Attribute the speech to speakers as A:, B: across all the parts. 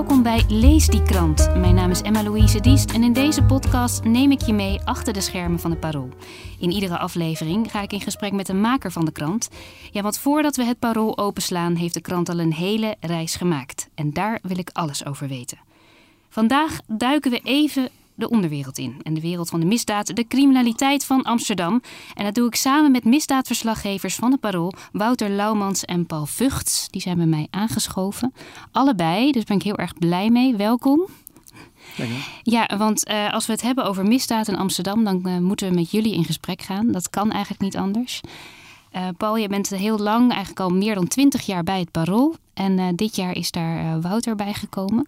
A: Welkom bij Lees die krant. Mijn naam is Emma-Louise Diest en in deze podcast neem ik je mee achter de schermen van de Parool. In iedere aflevering ga ik in gesprek met de maker van de krant. Ja, want voordat we het Parool openslaan heeft de krant al een hele reis gemaakt. En daar wil ik alles over weten. Vandaag duiken we even de onderwereld in. En de wereld van de misdaad, de criminaliteit van Amsterdam. En dat doe ik samen met misdaadverslaggevers van het Parool, Wouter Laumans en Paul Vugts. Die zijn bij mij aangeschoven. Allebei, dus ben ik heel erg blij mee. Welkom. Ja, want uh, als we het hebben over misdaad in Amsterdam, dan uh, moeten we met jullie in gesprek gaan. Dat kan eigenlijk niet anders. Uh, Paul, je bent heel lang, eigenlijk al meer dan twintig jaar bij het Parool. En dit jaar is daar Wouter bij gekomen.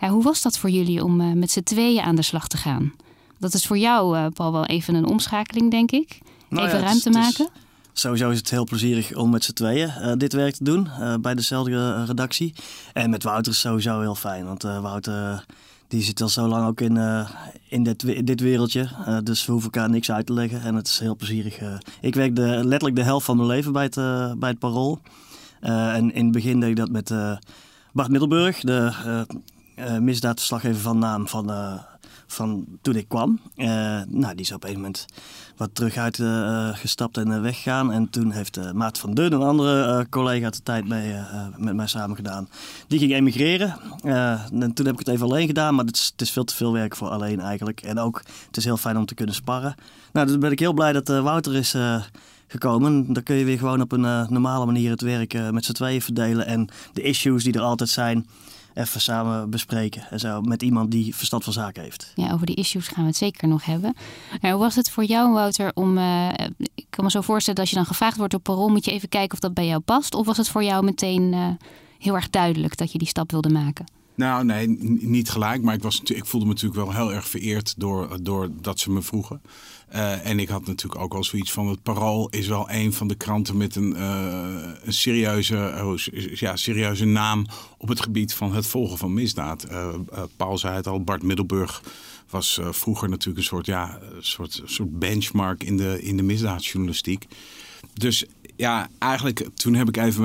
A: Ja, hoe was dat voor jullie om uh, met z'n tweeën aan de slag te gaan? Dat is voor jou, uh, Paul, wel even een omschakeling, denk ik. Nou even ja, ruimte maken.
B: Is, sowieso is het heel plezierig om met z'n tweeën uh, dit werk te doen bij dezelfde redactie. En met Wouter is sowieso heel fijn, want Wouter die zit al zo lang ook in, in, dit, in dit wereldje. dus we hoeven elkaar niks uit te leggen en het is heel plezierig. ik werk de, letterlijk de helft van mijn leven bij het, bij het Parool. en in het begin deed ik dat met Bart Middelburg, de uh, misdaadverslaggever van naam van, uh, van toen ik kwam. Uh, nou, die is op een moment wat terug uitgestapt en weggegaan. En toen heeft Maat van Deun, een andere collega, de tijd mee, met mij samen gedaan. Die ging emigreren. en toen heb ik het even alleen gedaan, maar het is, het is, veel te veel werk voor alleen eigenlijk. En ook, het is heel fijn om te kunnen sparren. Nou, dus ben ik heel blij dat Wouter is gekomen. Dan kun je weer gewoon op een normale manier het werk met z'n tweeën verdelen. En de issues die er altijd zijn even samen bespreken. En zo, met iemand die verstand van zaken heeft.
A: Ja, over die issues gaan we het zeker nog hebben. hoe was het voor jou, Wouter, om... Uh, ik kan me zo voorstellen dat als je dan gevraagd wordt op parool... moet je even kijken of dat bij jou past? Of was het voor jou meteen uh, heel erg duidelijk dat je die stap wilde maken?
C: Nou, nee, niet gelijk. Maar ik, was, ik voelde me natuurlijk wel heel erg vereerd door, door dat ze me vroegen. Uh, en ik had natuurlijk ook al zoiets van: het Parool is wel een van de kranten met een, uh, een serieuze, uh, ja, serieuze naam op het gebied van het volgen van misdaad. Paul zei het al, Bart Middelburg was vroeger natuurlijk een soort, ja, soort, soort benchmark in de, in de misdaadjournalistiek. Dus ja, eigenlijk toen heb ik even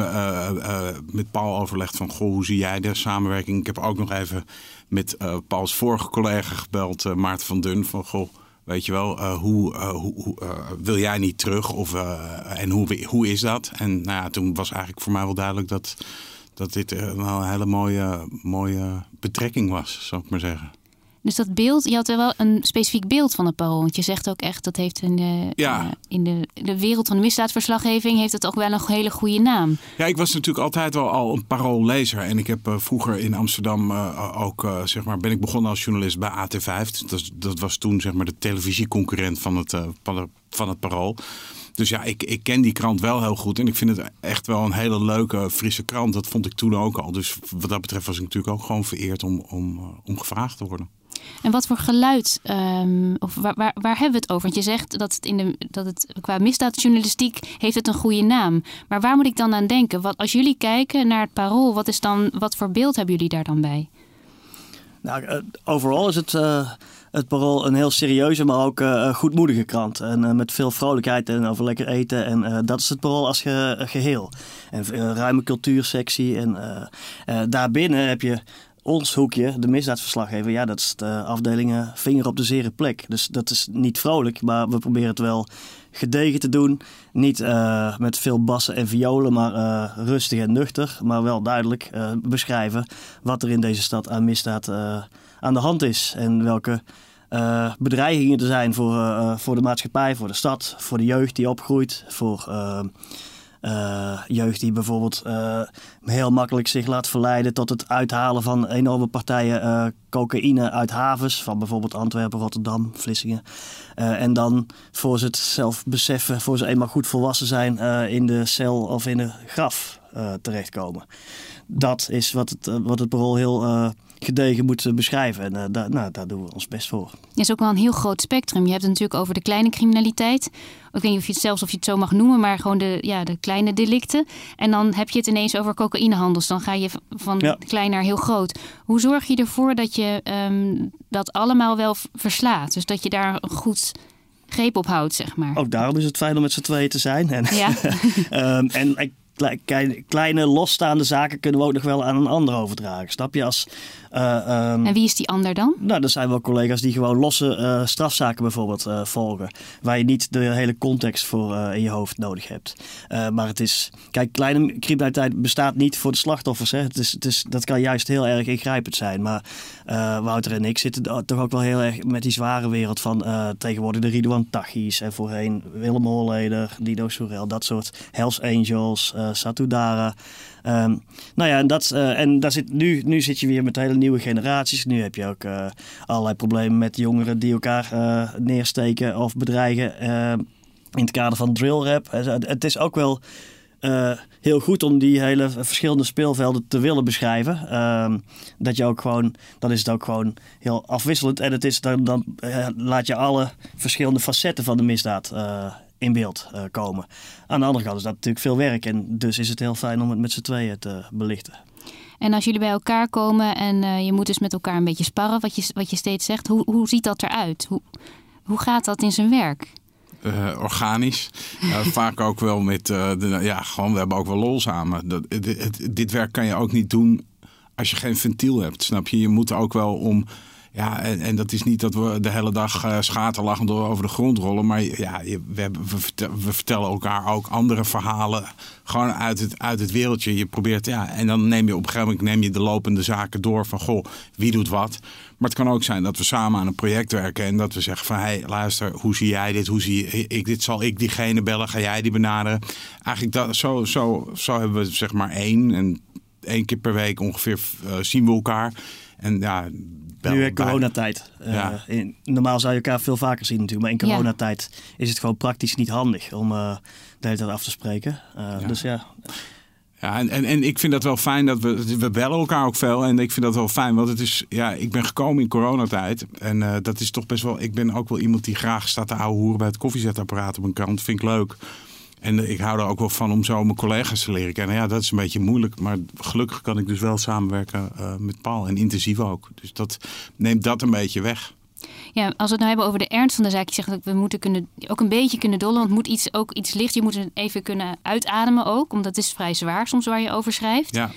C: met Paul overlegd van... Goh, hoe zie jij de samenwerking? Ik heb ook nog even met Pauls vorige collega gebeld, Maarten van Dun, van... Goh, Weet je wel, uh, hoe, uh, hoe uh, wil jij niet terug? Of, en hoe, hoe is dat? En nou ja, toen was eigenlijk voor mij wel duidelijk dat, dat dit wel een hele mooie, mooie betrekking was, zou ik maar zeggen.
A: Dus dat beeld, je had wel een specifiek beeld van het parool. Want je zegt ook echt, dat heeft in de, ja. uh, in de, de wereld van de misdaadverslaggeving... heeft het ook wel een hele goede naam.
C: Ja, ik was natuurlijk altijd wel al een paroollezer. En ik heb uh, vroeger in Amsterdam uh, ook, zeg maar, ben ik begonnen als journalist bij AT5. Dat, dat was toen zeg maar de televisieconcurrent van het, van, de, van het parool. Dus ja, ik, ik ken die krant wel heel goed. En ik vind het echt wel een hele leuke, frisse krant. Dat vond ik toen ook al. Dus wat dat betreft was ik natuurlijk ook gewoon vereerd om, om, om gevraagd te worden.
A: En wat voor geluid, um, of waar, waar, hebben we het over? Want je zegt dat het, in de, dat het qua misdaadjournalistiek heeft het een goede naam. Maar waar moet ik dan aan denken? Wat, als jullie kijken naar het parool, wat, is dan, wat voor beeld hebben jullie daar dan bij?
B: Nou, uh, overal is het, uh, het parool een heel serieuze, maar ook uh, goedmoedige krant. En met veel vrolijkheid en over lekker eten. En dat is het parool als ge, geheel. En ruime cultuursectie. En daarbinnen heb je ons hoekje, de misdaadverslaggever, ja, dat is de afdelingen vinger op de zere plek. Dus dat is niet vrolijk, maar we proberen het wel gedegen te doen. Niet uh, met veel bassen en violen, maar uh, rustig en nuchter. Maar wel duidelijk uh, beschrijven wat er in deze stad aan misdaad aan de hand is. En welke bedreigingen er zijn voor, voor de maatschappij, voor de stad, voor de jeugd die opgroeit, voor uh, jeugd die bijvoorbeeld uh, heel makkelijk zich laat verleiden tot het uithalen van enorme partijen uh, cocaïne uit havens, van bijvoorbeeld Antwerpen, Rotterdam, Vlissingen. en dan voor ze het zelf beseffen, voor ze eenmaal goed volwassen zijn, in de cel of in de graf terechtkomen. dat is wat het, wat het parool heel gedegen moet beschrijven. En uh, daar, nou, daar doen we ons best voor.
A: Ja, is ook wel een heel groot spectrum. Je hebt het natuurlijk over de kleine criminaliteit. Ik weet niet of je het zelfs of je het zo mag noemen, maar gewoon de, ja, de kleine delicten. En dan heb je het ineens over cocaïnehandels. Dan ga je van ja. klein naar heel groot. Hoe zorg je ervoor dat je um, dat allemaal wel verslaat? Dus dat je daar een goed greep op houdt, zeg maar.
B: Ook daarom is het fijn om met z'n tweeën te zijn. En,
A: ja.
B: um, en ik kleine losstaande zaken kunnen we ook nog wel aan een ander overdragen. Snap je? Als,
A: uh, um, en wie is die ander dan?
B: Nou, er zijn wel collega's die gewoon losse uh, strafzaken bijvoorbeeld uh, volgen. Waar je niet de hele context voor in je hoofd nodig hebt. maar het is... Kijk, kleine criminaliteit bestaat niet voor de slachtoffers. Hè. Het is, het is, dat kan juist heel erg ingrijpend zijn. Maar Wouter en ik zitten toch ook wel heel erg met die zware wereld van tegenwoordig de Ridouan Tachis en voorheen Willem Holleder, Lido Soerel, dat soort Hells Angels, Satudara. Um, nou ja, en, dat, uh, en daar zit, nu, nu zit je weer met hele nieuwe generaties. Nu heb je ook uh, allerlei problemen met jongeren die elkaar neersteken of bedreigen in het kader van drill rap. Het is ook wel heel goed om die hele verschillende speelvelden te willen beschrijven. Ehm, dat je ook gewoon, dan is het ook gewoon heel afwisselend. En het is, dan, dan laat je alle verschillende facetten van de misdaad in beeld uh, komen. Aan de andere kant is dat natuurlijk veel werk en dus is het heel fijn om het met z'n tweeën te belichten.
A: En als jullie bij elkaar komen en uh, je moet dus met elkaar een beetje sparren, wat je, wat je steeds zegt, hoe, hoe ziet dat eruit? Hoe, hoe gaat dat in zijn werk?
C: Uh, organisch. Uh, vaak ook wel met, de, ja, gewoon, we hebben ook wel lol samen. Dat, dit, dit werk kan je ook niet doen als je geen ventiel hebt, snap je? Je moet ook wel om ja, en, en, dat is niet dat we de hele dag uh, schaterlachend over de grond rollen. Maar ja, we, we, vertellen elkaar ook andere verhalen. Gewoon uit het, uit het wereldje. Je probeert, ja, en dan neem je op een gegeven moment neem je de lopende zaken door van goh, wie doet wat. Maar het kan ook zijn dat we samen aan een project werken en dat we zeggen van hé, hey, luister, hoe zie jij dit? Hoe zie ik dit? Zal ik diegene bellen? Ga jij die benaderen? Eigenlijk dat, zo, zo, zo hebben we zeg maar één en één keer per week ongeveer uh, zien we elkaar. En ja,
B: nu in coronatijd. Uh, in, normaal zou je elkaar veel vaker zien natuurlijk. Maar in coronatijd ja. is het gewoon praktisch niet handig om uh, de hele tijd af te spreken. Uh, ja. Dus ja.
C: Ja, en, en, en ik vind dat wel fijn dat we, we bellen elkaar ook veel. En ik vind dat wel fijn, want het is, ja, ik ben gekomen in coronatijd. En uh, dat is toch best wel, ik ben ook wel iemand die graag staat te ouwe hoeren bij het koffiezetapparaat op een krant. Vind ik leuk. En ik hou er ook wel van om zo mijn collega's te leren kennen. Ja, dat is een beetje moeilijk. Maar gelukkig kan ik dus wel samenwerken uh, met Paul. En intensief ook. Dus dat neemt dat een beetje weg.
A: Ja, als we het nou hebben over de ernst van de zaak. Je zegt dat we moeten kunnen, ook een beetje kunnen dollen. Want het moet iets, ook iets licht. Je moet het even kunnen uitademen ook. Omdat het is vrij zwaar soms waar je over schrijft.
C: Ja.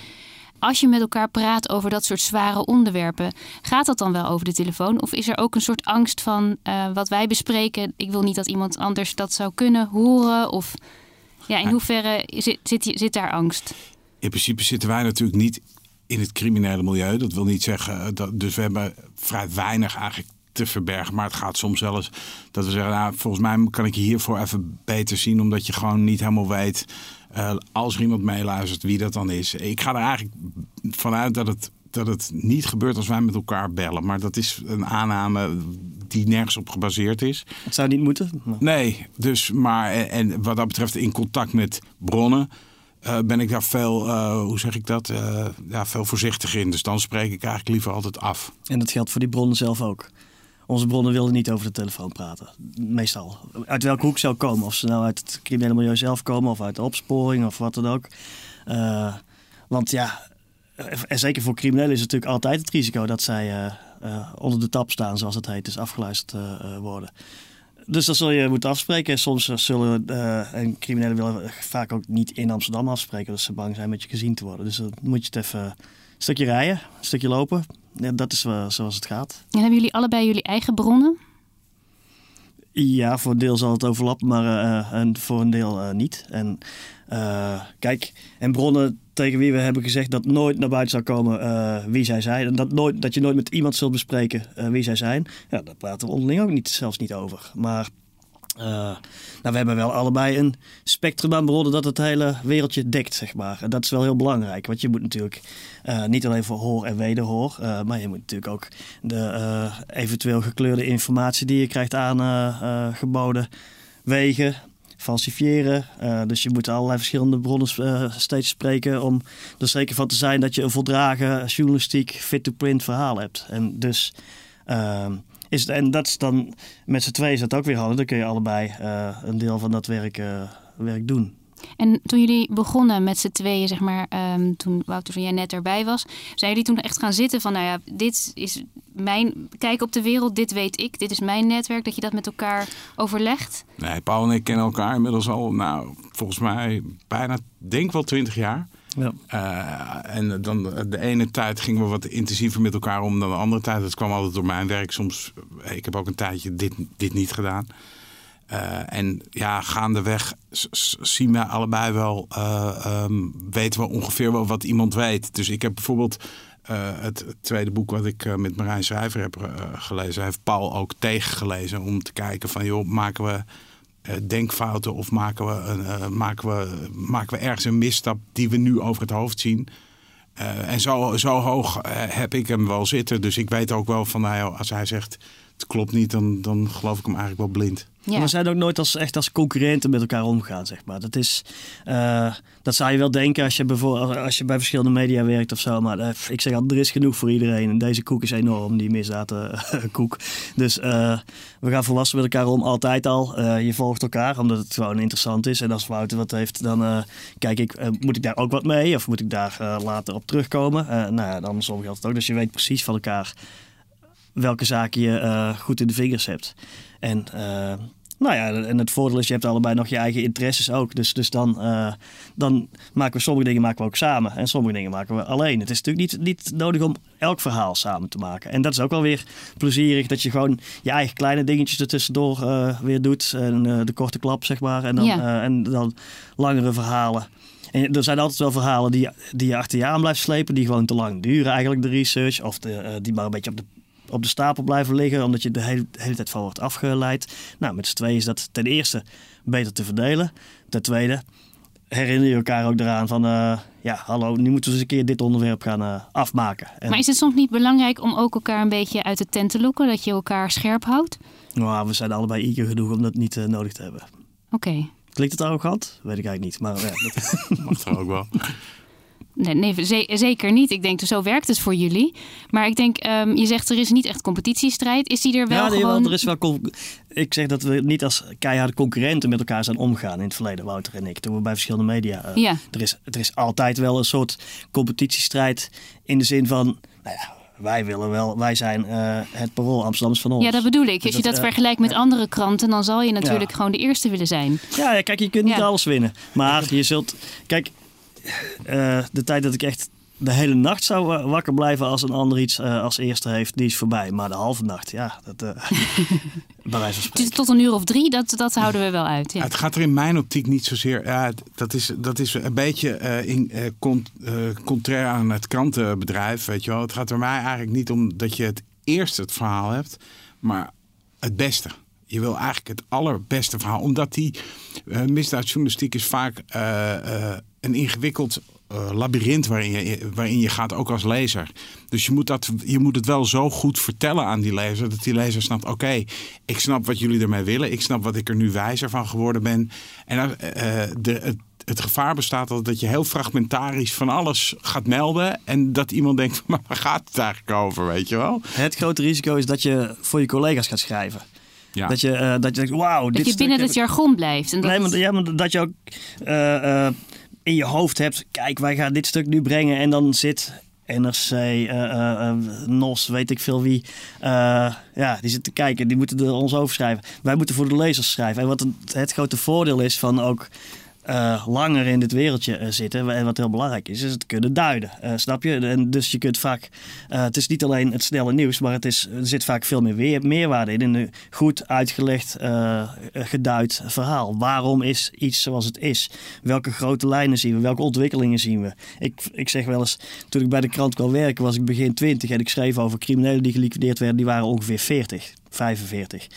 A: Als je met elkaar praat over dat soort zware onderwerpen, gaat dat dan wel over de telefoon? Of is er ook een soort angst van uh, wat wij bespreken? Ik wil niet dat iemand anders dat zou kunnen horen. Of ja, in hoeverre zit, zit, zit daar angst?
C: In principe zitten wij natuurlijk niet in het criminele milieu. Dat wil niet zeggen, eh, dat, dus we hebben vrij weinig eigenlijk te verbergen. Maar het gaat soms wel eens dat we zeggen, nou, volgens mij kan ik je hiervoor even beter zien. Omdat je gewoon niet helemaal weet, uh, als er iemand meeluistert, wie dat dan is. Ik ga er eigenlijk vanuit dat het, dat het niet gebeurt als wij met elkaar bellen. Maar dat is een aanname die nergens op gebaseerd is.
B: Het zou niet moeten?
C: Nee, dus maar en wat dat betreft in contact met bronnen. Uh, ben ik daar veel, uh, hoe zeg ik dat, uh, ja, veel voorzichtiger in. Dus dan spreek ik eigenlijk liever altijd af.
B: En dat geldt voor die bronnen zelf ook? Onze bronnen wilden niet over de telefoon praten. Meestal. Uit welke hoek zou komen. Of ze nou uit het criminele milieu zelf komen of uit de opsporing of wat dan ook. want ja, en zeker voor criminelen is het natuurlijk altijd het risico dat zij uh, onder de tap staan, zoals het heet, dus afgeluisterd worden. Dus dat zul je moeten afspreken. Soms zullen en criminelen willen vaak ook niet in Amsterdam afspreken, dus ze bang zijn met je gezien te worden. Dus dan moet je het even stukje rijden, een stukje lopen. Ja, dat is zoals het gaat.
A: En hebben jullie allebei jullie eigen bronnen?
B: Ja, voor een deel zal het overlappen, maar uh, voor een deel uh, niet. En uh, kijk, en bronnen tegen wie we hebben gezegd dat nooit naar buiten zou komen uh, wie zij zijn. En dat, nooit, dat je nooit met iemand zult bespreken uh, wie zij zijn. Ja, daar praten we onderling ook niet, zelfs niet over. Maar uh, nou, we hebben wel allebei een spectrum aan bronnen dat het hele wereldje dekt, zeg maar. En dat is wel heel belangrijk, want je moet natuurlijk uh, niet alleen voor hoor en wederhoor, uh, maar je moet natuurlijk ook de eventueel gekleurde informatie die je krijgt aangeboden wegen falsifiëren. Dus je moet allerlei verschillende bronnen steeds spreken om er zeker van te zijn dat je een voldragen journalistiek fit-to-print verhaal hebt. En dus ehm, is het, en dat is dan met z'n twee is dat ook weer handig. Dan kun je allebei een deel van dat werk, werk doen.
A: En toen jullie begonnen met z'n tweeën, zeg maar, um, toen Wouter van jij net erbij was, zijn jullie toen echt gaan zitten van, nou ja, dit is mijn kijk op de wereld, dit weet ik, dit is mijn netwerk, dat je dat met elkaar overlegt?
C: Nee, Paul en ik kennen elkaar inmiddels al, nou, volgens mij bijna, denk wel twintig jaar. Ja. Uh, en dan de ene tijd gingen we wat intensiever met elkaar om dan de andere tijd. Dat kwam altijd door mijn werk. Soms, ik heb ook een tijdje dit, dit niet gedaan. Uh, en ja, gaandeweg zien we allebei wel, um, weten we ongeveer wel wat iemand weet. Dus ik heb bijvoorbeeld het, tweede boek wat ik met Marijn Schrijver heb gelezen, heeft Paul ook tegengelezen om te kijken van joh, maken we denkfouten of maken we, maken, we, maken we ergens een misstap die we nu over het hoofd zien. en zo, zo hoog heb ik hem wel zitten. Dus ik weet ook wel van, nou, als hij zegt het klopt niet, dan, dan geloof ik hem eigenlijk wel blind.
B: Ja. We zijn ook nooit als, echt als concurrenten met elkaar omgaan, zeg maar. Dat, is, uh, dat zou je wel denken als je, bijvoorbeeld, als je bij verschillende media werkt of zo. Maar uh, ik zeg altijd, er is genoeg voor iedereen. En deze koek is enorm, die misdaadkoek. dus uh, we gaan volwassen met elkaar om, altijd al. je volgt elkaar, omdat het gewoon interessant is. En als Wouter wat heeft, dan kijk ik, moet ik daar ook wat mee? Of moet ik daar later op terugkomen? nou ja, dan zorg je altijd ook. Dus je weet precies van elkaar welke zaken je goed in de vingers hebt. En nou ja, en het voordeel is, je hebt allebei nog je eigen interesses ook. Dus, dus dan, uh, dan maken we sommige dingen maken we ook samen. En sommige dingen maken we alleen. Het is natuurlijk niet, niet nodig om elk verhaal samen te maken. En dat is ook wel weer plezierig. Dat je gewoon je eigen kleine dingetjes ertussendoor uh, weer doet. En uh, de korte klap, zeg maar. En dan, ja. en dan langere verhalen. En er zijn altijd wel verhalen die, die je achter je aan blijft slepen, die gewoon te lang duren eigenlijk, de research. Of de, die maar een beetje op de op de stapel blijven liggen, omdat je de hele, de hele tijd van wordt afgeleid. Nou, met z'n tweeën is dat ten eerste beter te verdelen. Ten tweede herinner je elkaar ook eraan van, uh, ja, hallo, nu moeten we eens een keer dit onderwerp gaan uh, afmaken.
A: En... Maar is het soms niet belangrijk om ook elkaar een beetje uit de tent te lokken, dat je elkaar scherp houdt?
B: Nou, we zijn allebei eager genoeg om dat niet uh, nodig te hebben.
A: Oké. Okay.
B: Klinkt het arrogant? Weet ik eigenlijk niet, maar ja,
C: dat mag er ook wel.
A: Nee, nee zeker niet. Ik denk, zo werkt het voor jullie. Maar ik denk, um, je zegt er is niet echt competitiestrijd. Is die er wel ja, gewoon...
B: er is wel... Ik zeg dat we niet als keiharde concurrenten met elkaar zijn omgaan in het verleden, Wouter en ik. Toen we bij verschillende media... Uh, ja. er, is, er is altijd wel een soort competitiestrijd in de zin van... Nou ja, wij willen wel, wij zijn uh, het parool Amsterdams van ons.
A: Ja, dat bedoel ik. Dus Als je dat, uh, vergelijkt met andere kranten, dan zal je natuurlijk ja. gewoon de eerste willen zijn.
B: Ja, ja kijk, je kunt niet ja. alles winnen. Maar je zult. Kijk, uh, de tijd dat ik echt de hele nacht zou wakker blijven als een ander iets uh, als eerste heeft, die is voorbij. Maar de halve nacht, ja, dat uh, bij wijze van spreken.
A: Tot een uur of drie, dat, dat houden we wel uit. Ja.
C: Het gaat er in mijn optiek niet zozeer. Ja, dat, is, dat is een beetje uh, in, cont, contrair aan het krantenbedrijf. Weet je wel. Het gaat er mij eigenlijk niet om dat je het eerste het verhaal hebt, maar het beste. Je wil eigenlijk het allerbeste verhaal. Omdat die uh, misdaadjournalistiek is vaak uh, uh, een ingewikkeld uh, labyrint waarin je, waarin je gaat, ook als lezer. Dus je moet, dat, je moet het wel zo goed vertellen aan die lezer, dat die lezer snapt: oké, ik snap wat jullie ermee willen, ik snap wat ik er nu wijzer van geworden ben. En uh, de, het, het gevaar bestaat dat je heel fragmentarisch van alles gaat melden. En dat iemand denkt, maar waar gaat het eigenlijk over, weet je wel?
B: Het grote risico is dat je voor je collega's gaat schrijven. Ja. Dat, je, uh, dat je denkt, wauw.
A: Dat je binnen het jargon blijft.
B: En dat... Nee, maar, ja, maar dat je ook uh, uh, in je hoofd hebt, kijk, wij gaan dit stuk nu brengen. En dan zit NRC, NOS, weet ik veel wie. ja, die zitten te kijken, die moeten er ons over schrijven. Wij moeten voor de lezers schrijven. En wat het grote voordeel is van ook uh, langer in dit wereldje uh, zitten. En wat heel belangrijk is, is het kunnen duiden. Uh, snap je? En dus je kunt vaak. het is niet alleen het snelle nieuws, maar het is, er zit vaak veel meer weer, meerwaarde in. In een goed uitgelegd, geduid verhaal. Waarom is iets zoals het is? Welke grote lijnen zien we? Welke ontwikkelingen zien we? Ik, ik zeg wel eens, toen ik bij de krant kwam werken, was ik begin 20 en ik schreef over criminelen die geliquideerd werden. Die waren ongeveer 40, 45.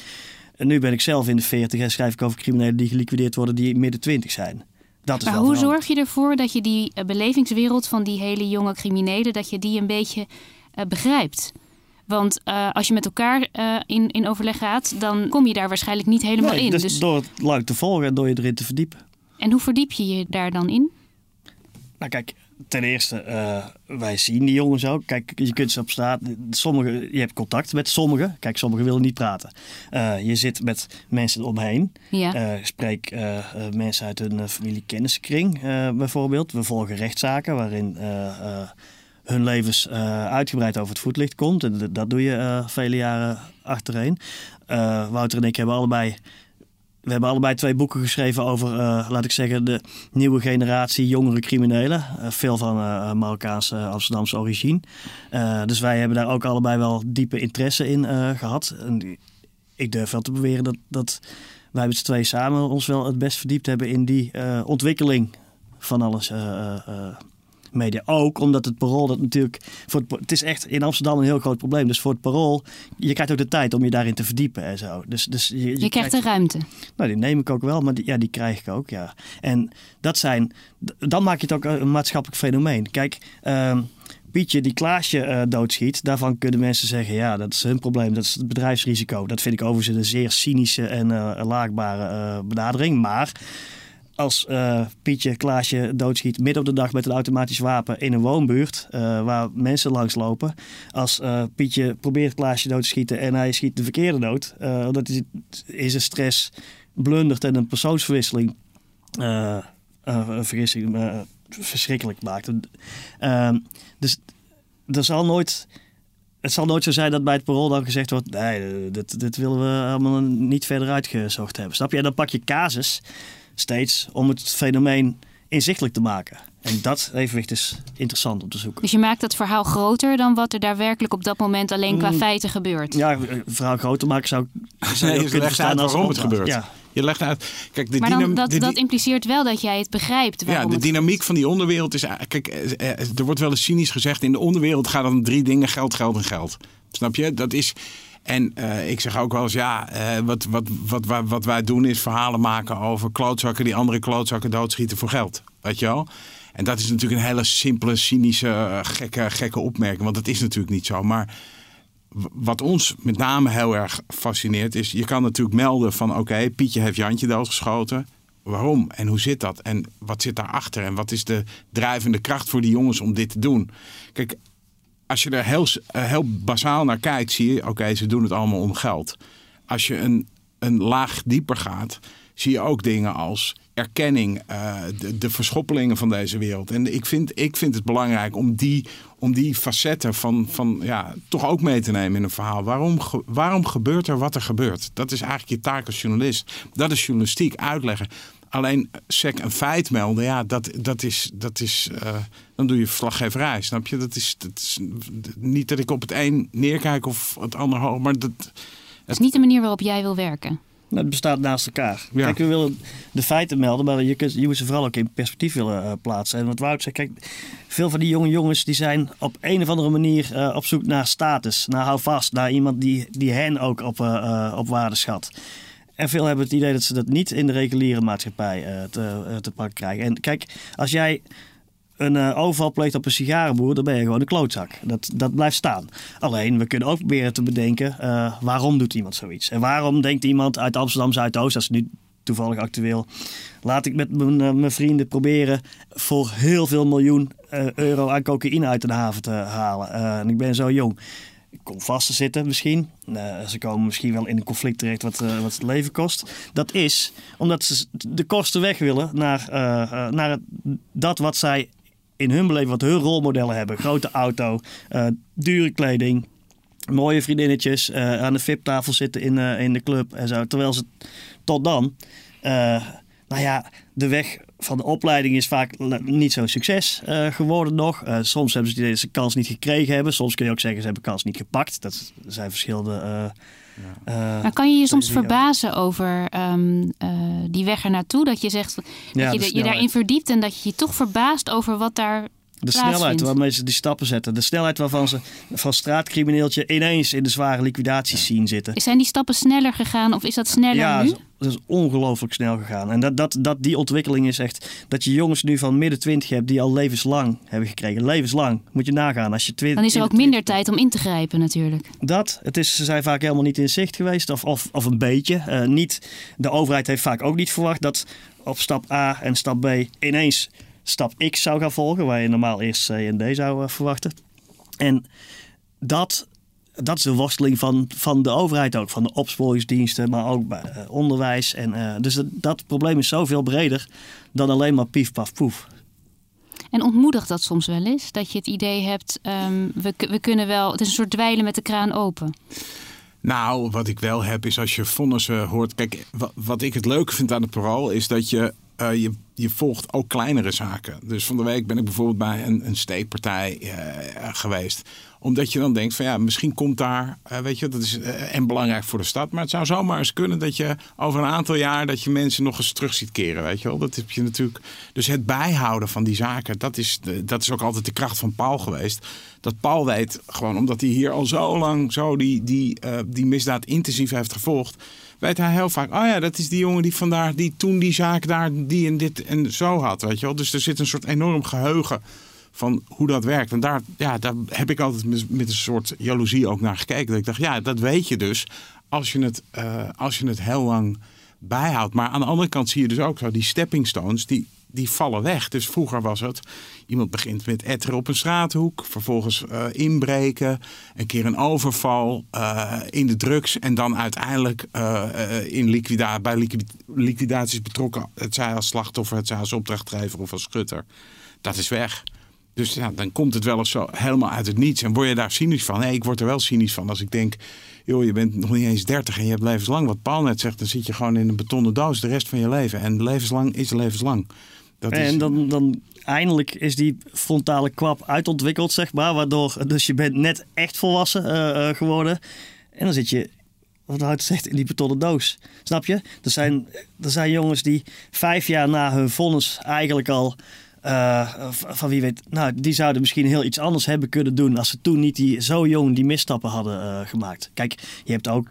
B: En nu ben ik zelf in de 40 en schrijf ik over criminelen die geliquideerd worden die midden 20 zijn. Dat is
A: maar
B: wel
A: hoe zorg je ervoor dat je die eh, belevingswereld van die hele jonge criminelen, dat je die een beetje uh, begrijpt? Want uh, als je met elkaar uh, in, in overleg gaat, dan kom je daar waarschijnlijk niet helemaal
B: nee,
A: in.
B: Dus,
A: Dus,
B: door het luik te volgen en door je erin te verdiepen.
A: en hoe verdiep je je daar dan in?
B: Nou kijk, ten eerste, eh, wij zien die jongens ook. Kijk, je kunt ze op straat. Sommige, je hebt contact met sommigen. Kijk, sommigen willen niet praten. Eh, je zit met mensen omheen.
A: Ja.
B: Eh, spreek mensen uit hun familie-kenniskring bijvoorbeeld. We volgen rechtszaken waarin hun levens uitgebreid over het voetlicht komt. En dat doe je vele jaren achtereen. Wouter en ik hebben allebei we hebben allebei twee boeken geschreven over, eh, laat ik zeggen, de nieuwe generatie jongere criminelen. Eh, veel van eh, Marokkaanse, Amsterdamse origine. Dus wij hebben daar ook allebei wel diepe interesse in eh, gehad. En ik durf wel te beweren dat, dat wij met z'n twee samen ons wel het best verdiept hebben in die ontwikkeling van alles. Media. Ook omdat het parool dat natuurlijk. Voor het, het is echt in Amsterdam een heel groot probleem. Dus voor het parool. Je krijgt ook de tijd om je daarin te verdiepen en zo. Dus, dus je, je,
A: Je krijgt de ruimte.
B: nou, die neem ik ook wel, maar die, ja, die krijg ik ook, ja. En dat zijn, dan maak je het ook een maatschappelijk fenomeen. Kijk, ehm, Pietje die Klaasje eh, doodschiet, daarvan kunnen mensen zeggen, ja, dat is hun probleem, dat is het bedrijfsrisico. Dat vind ik overigens een zeer cynische en eh, laagbare eh, benadering. Maar als eh, Pietje Klaasje doodschiet midden op de dag met een automatisch wapen in een woonbuurt eh, waar mensen langslopen. Als eh, Pietje probeert Klaasje dood te schieten en hij schiet de verkeerde dood, omdat hij in zijn stress blundert en een persoonsverwisseling een vergissing verschrikkelijk maakt. Ehm, dus er zal nooit. Het zal nooit zo zijn dat bij het parool dan gezegd wordt: nee, dit, dit willen we allemaal niet verder uitgezocht hebben. Snap je? Dan pak je casus steeds om het fenomeen inzichtelijk te maken. En dat evenwicht is interessant om te zoeken.
A: Dus je maakt het verhaal groter dan wat er daadwerkelijk op dat moment alleen qua
B: Mm.
A: feiten gebeurt.
B: Ja, een verhaal groter maken zou, zou
C: Nee,
B: je kunnen
C: legt
B: verstaan
C: uit
B: als
C: waarom het gebeurt.
B: Ja.
C: Je legt uit. Kijk, de,
A: maar dan, dat,
C: de,
A: dat impliceert wel dat jij het begrijpt.
C: ja, de
A: het
C: dynamiek van die onderwereld is. Kijk, eh, eh, er wordt wel eens cynisch gezegd: in de onderwereld gaat het om drie dingen: geld, geld en geld. Snap je? Dat is. En eh, ik zeg ook wel eens: ja, eh, wat, wat, wat, wat, wat wij doen is verhalen maken over klootzakken die andere klootzakken doodschieten voor geld. Weet je wel? En dat is natuurlijk een hele simpele, cynische, eh, gekke, gekke opmerking. Want dat is natuurlijk niet zo. Maar wat ons met name heel erg fascineert is... je kan natuurlijk melden van... oké, Pietje heeft Jantje doodgeschoten. Waarom en hoe zit dat? En wat zit daarachter? En wat is de drijvende kracht voor die jongens om dit te doen? Kijk, als je er heel, eh, heel naar kijkt... zie je, oké, ze doen het allemaal om geld. Als je een, een laag dieper gaat... zie je ook dingen als erkenning, eh, de, de verschoppelingen van deze wereld. En ik vind, ik vind het belangrijk om die, om die facetten van, van ja, toch ook mee te nemen in een verhaal. Waarom, waarom gebeurt er wat er gebeurt? Dat is eigenlijk je taak als journalist. Dat is journalistiek uitleggen. Alleen sec een feit melden, ja, dat, dat is, dat is eh, dan doe je verslaggeverij, snap je? Dat is, dat is niet dat ik op het een neerkijk of het ander hoog, maar dat,
A: Het is niet de manier waarop jij wil werken.
B: Nou, Het bestaat naast elkaar.
C: Ja.
B: Kijk, we willen de feiten melden, maar je, kunt, je moet ze vooral ook in perspectief willen eh, plaatsen. En wat Wout zegt, kijk, veel van die jonge jongens die zijn op een of andere manier eh, op zoek naar status, naar houvast, naar iemand die, die hen ook op, op waarde schat. En veel hebben het idee dat ze dat niet in de reguliere maatschappij eh, te, eh, te pakken krijgen. En kijk, als jij een eh, overval pleegt op een sigarenboer, dan ben je gewoon een klootzak. Dat, dat blijft staan. Alleen, we kunnen ook proberen te bedenken, waarom doet iemand zoiets? En waarom denkt iemand uit Amsterdam Zuidoost, dat is nu toevallig actueel, laat ik met mijn, vrienden proberen voor heel veel miljoen euro aan cocaïne uit de haven te halen. En ik ben zo jong. Kom vast te zitten misschien. Eh, ze komen misschien wel in een conflict terecht wat, eh, wat het leven kost. Dat is omdat ze de kosten weg willen naar, eh, naar het- dat wat zij in hun beleving, wat hun rolmodellen hebben. Grote auto, dure kleding, mooie vriendinnetjes, aan de VIP-tafel zitten in, in de club en zo. Terwijl ze tot dan, nou ja, de weg van de opleiding is vaak niet zo'n succes eh, geworden nog. Eh, soms hebben ze het idee dat ze kans niet gekregen hebben. Soms kun je ook zeggen ze hebben kans niet gepakt. Dat zijn verschillende. eh, eh,
A: Maar kan je je soms verbazen over ehm, eh, die weg ernaartoe? Dat je zegt dat
B: Ja,
A: je
B: de
A: je daarin verdiept en dat je je toch verbaast over wat daar.
B: De snelheid waarmee ze die stappen zetten. De snelheid waarvan ze van straatcrimineeltje ineens in de zware liquidaties zien zitten.
A: Zijn die stappen sneller gegaan of is dat sneller
B: Ja,
A: nu?
B: Dat is ongelooflijk snel gegaan. En dat, dat, dat die ontwikkeling is echt dat je jongens nu van midden twintig hebt die al levenslang hebben gekregen. Levenslang. Moet je nagaan. Als je twintig,
A: Dan is er ook minder tijd om in te grijpen natuurlijk.
B: Dat. Het is, ze zijn vaak helemaal niet in zicht geweest. Of, of, of een beetje. Uh, niet, de overheid heeft vaak ook niet verwacht dat op stap A en stap B ineens stap X zou gaan volgen. Waar je normaal eerst C en D zou uh, verwachten. En dat dat is de worsteling van, van de overheid ook, van de opsporingsdiensten, maar ook bij uh, onderwijs. En, uh, dus dat, dat, probleem is zoveel breder dan alleen maar pief, paf, poef.
A: En ontmoedigt dat soms wel eens? Dat je het idee hebt, um, we, we kunnen wel, het is een soort dweilen met de kraan open.
C: Nou, wat ik wel heb is als je vonnissen hoort. Kijk, wat, wat ik het leuke vind aan het parool is dat je uh, je, je volgt ook kleinere zaken. Dus van de week ben ik bijvoorbeeld bij een, een steekpartij uh, geweest. Omdat je dan denkt van ja, misschien komt daar, uh, weet je, dat is en belangrijk voor de stad. Maar het zou zomaar eens kunnen dat je over een aantal jaar dat je mensen nog eens terug ziet keren, weet je wel. Dat heb je natuurlijk. Dus het bijhouden van die zaken, dat is, dat is ook altijd de kracht van Paul geweest. Dat Paul weet, gewoon omdat hij hier al zo lang zo die, die, die misdaad intensief heeft gevolgd weet hij heel vaak, oh ja, dat is die jongen die vandaar, die toen die zaak daar, die en dit en zo had, weet je wel. Dus er zit een soort enorm geheugen van hoe dat werkt. En daar, ja, daar heb ik altijd met, een soort jaloezie ook naar gekeken. Dat ik dacht, ja, dat weet je dus als je het, uh, als je het heel lang bijhoudt. Maar aan de andere kant zie je dus ook zo die stepping stones, die die vallen weg. Dus vroeger was het, iemand begint met etteren op een straathoek, vervolgens uh, inbreken, een keer een overval uh, in de drugs en dan uiteindelijk uh, in bij liquid liquidaties betrokken, het zij als slachtoffer, het zij als opdrachtgever of als schutter. Dat is weg. Dus ja, dan komt het wel eens zo helemaal uit het niets. En word je daar cynisch van? Nee, ik word er wel cynisch van als ik denk joh, je bent nog niet eens 30 en je hebt levenslang. Wat Paul net zegt, dan zit je gewoon in een betonnen doos de rest van je leven. En levenslang is levenslang.
B: Dat en dan, dan eindelijk is die frontale kwap uitontwikkeld, zeg maar. Waardoor, dus je bent net echt volwassen uh, geworden. En dan zit je, wat houdt zegt, in die betonnen doos. Snap je? Er zijn, er zijn jongens die vijf jaar na hun vonnis eigenlijk al... Uh, van wie weet, nou, die zouden misschien heel iets anders hebben kunnen doen als ze toen niet die, zo jong die misstappen hadden gemaakt. Kijk, je hebt ook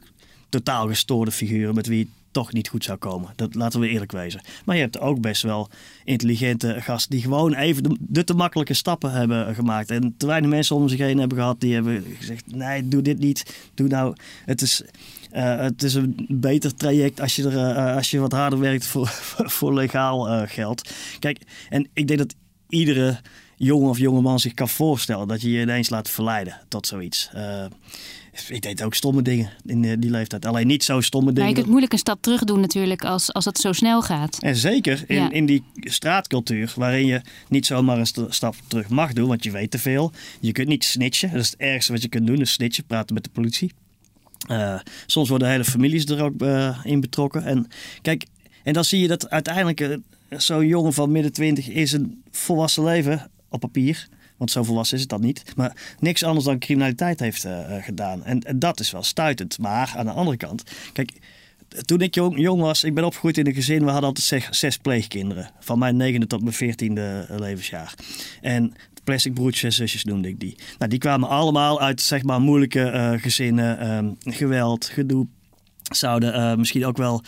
B: totaal gestoorde figuren met wie toch niet goed zou komen. Dat laten we eerlijk wezen. Maar je hebt ook best wel intelligente gasten die gewoon even de, de, te makkelijke stappen hebben gemaakt. En te weinig mensen om zich heen hebben gehad die hebben gezegd: nee, doe dit niet. Doe nou. Het is. Uh, het is een beter traject als je, er, uh, als je wat harder werkt voor, voor legaal geld. Kijk, en ik denk dat iedere jongen of jonge man zich kan voorstellen dat je je ineens laat verleiden tot zoiets. Ik deed ook stomme dingen in die leeftijd. Alleen niet zo stomme dingen.
A: Maar je kunt moeilijk een stap terug doen natuurlijk als, als het zo snel gaat.
B: En zeker in, ja. in die straatcultuur waarin je niet zomaar een stap terug mag doen. Want je weet te veel. Je kunt niet snitchen. Dat is het ergste wat je kunt doen. Dus snitchen, praten met de politie. Uh, soms worden hele families er ook uh, in betrokken. En kijk, en dan zie je dat uiteindelijk zo'n jongen van midden twintig is een volwassen leven op papier want zo volwassen is het dan niet. Maar niks anders dan criminaliteit heeft uh, gedaan. En, dat is wel stuitend. Maar aan de andere kant, kijk, toen ik jong, jong, was, ik ben opgegroeid in een gezin, we hadden altijd zes, zes pleegkinderen. Van mijn negende tot mijn veertiende levensjaar. En plastic broertjes en zusjes noemde ik die. Nou, die kwamen allemaal uit zeg maar moeilijke gezinnen, um, geweld, gedoe. Zouden misschien ook wel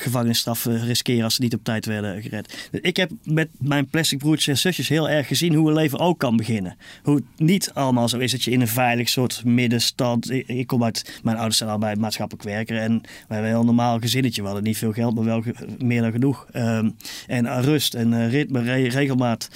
B: gevangenisstraf riskeren als ze niet op tijd werden gered. Ik heb met mijn plastic broertjes en zusjes heel erg gezien hoe een leven ook kan beginnen. Hoe het niet allemaal zo is dat je in een veilig soort middenstand. Ik, kom uit, mijn ouders zijn allebei maatschappelijk werker en wij hebben een heel normaal gezinnetje. We hadden niet veel geld, maar wel meer dan genoeg. Um, en rust en uh, ritme, re regelmaat.